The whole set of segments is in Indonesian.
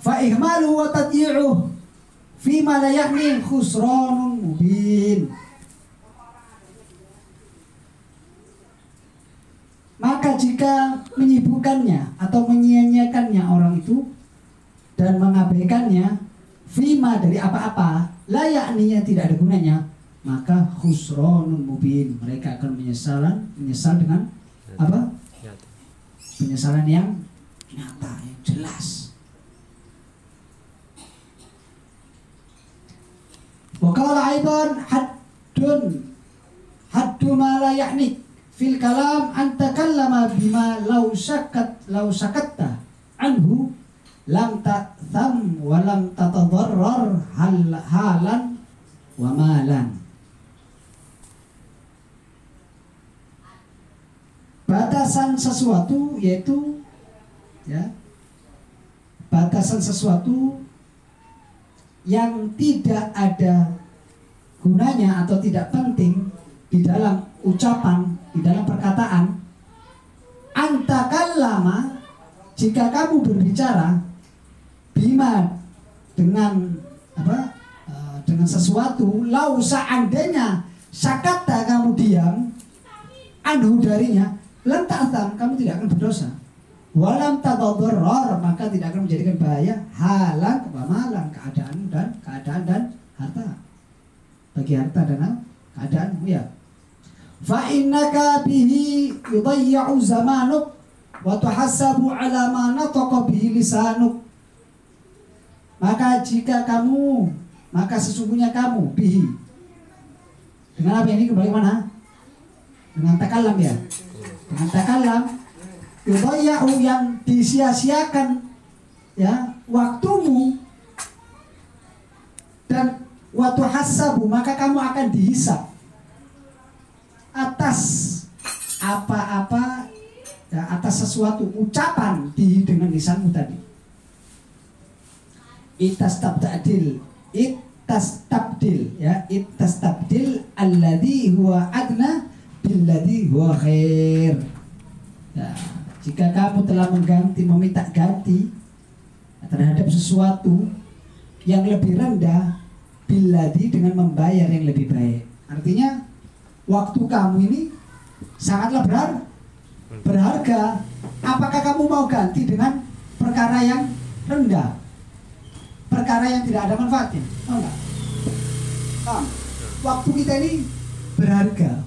fa ihmalu wa tadyi'uh fi ma la ya'ni khusranun mubin. Maka jika menyibukkannya atau menyia-nyiakannya orang itu dan mengabaikannya fima dari apa-apa layakninya tidak ada gunanya maka khusronun mubin. Mereka akan menyesalan menyesal dengan apa? Penyesalan yang nyata yang jelas Haddu ma la ya'nik fil kalam an takallama bima law syakat law syakatta anhu lam ta'tham wa lam tatadarrar hal, halan wa malan. Batasan sesuatu yaitu ya batasan sesuatu yang tidak ada gunanya atau tidak penting di dalam ucapan, di dalam perkataan, antakallama jika kamu berbicara bima dengan apa eh, dengan sesuatu lau seandainya sakata kamu diam anhu darinya lam ta'tham kamu tidak akan berdosa. Walam tadadarrar maka tidak akan menjadikan bahaya. Halang kepamalan keadaan dan keadaan dan harta bagi harta dan keadaan ya. Fa innaka bihi yudayya'u zamanuk wa tuhassabu ala ma nataqa bihi lisanuk. Maka jika kamu maka sesungguhnya kamu bihi. Dengan apa ini? Kembali mana dengan takalam ya. Dengan takalam. Yudayya'u yang disia-siakan ya. Waktumu waktu hasabu maka kamu akan dihisap atas apa-apa ya, atas sesuatu ucapan di dengan lisanmu tadi. Itas tabdil itas tabdil ya itas tabdil alladhi huwa adna billadhi huwa khair. Ya, jika kamu telah mengganti meminta ganti terhadap sesuatu yang lebih rendah biladi dengan membayar yang lebih baik. Artinya waktu kamu ini sangatlah berharga berharga. Apakah kamu mau ganti dengan perkara yang rendah? Perkara yang tidak ada manfaatnya? Tahu nggak? Paham? waktu kita ini berharga.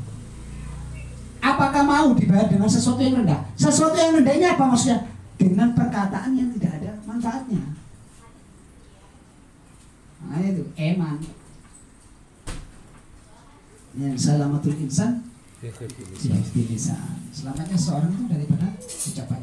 Apakah mau dibayar dengan sesuatu yang rendah? Sesuatu yang rendah ini apa maksudnya? Dengan perkataan yang tidak ada manfaatnya nah itu eman yang salamatul insan. Selamatnya seorang itu daripada ucapannya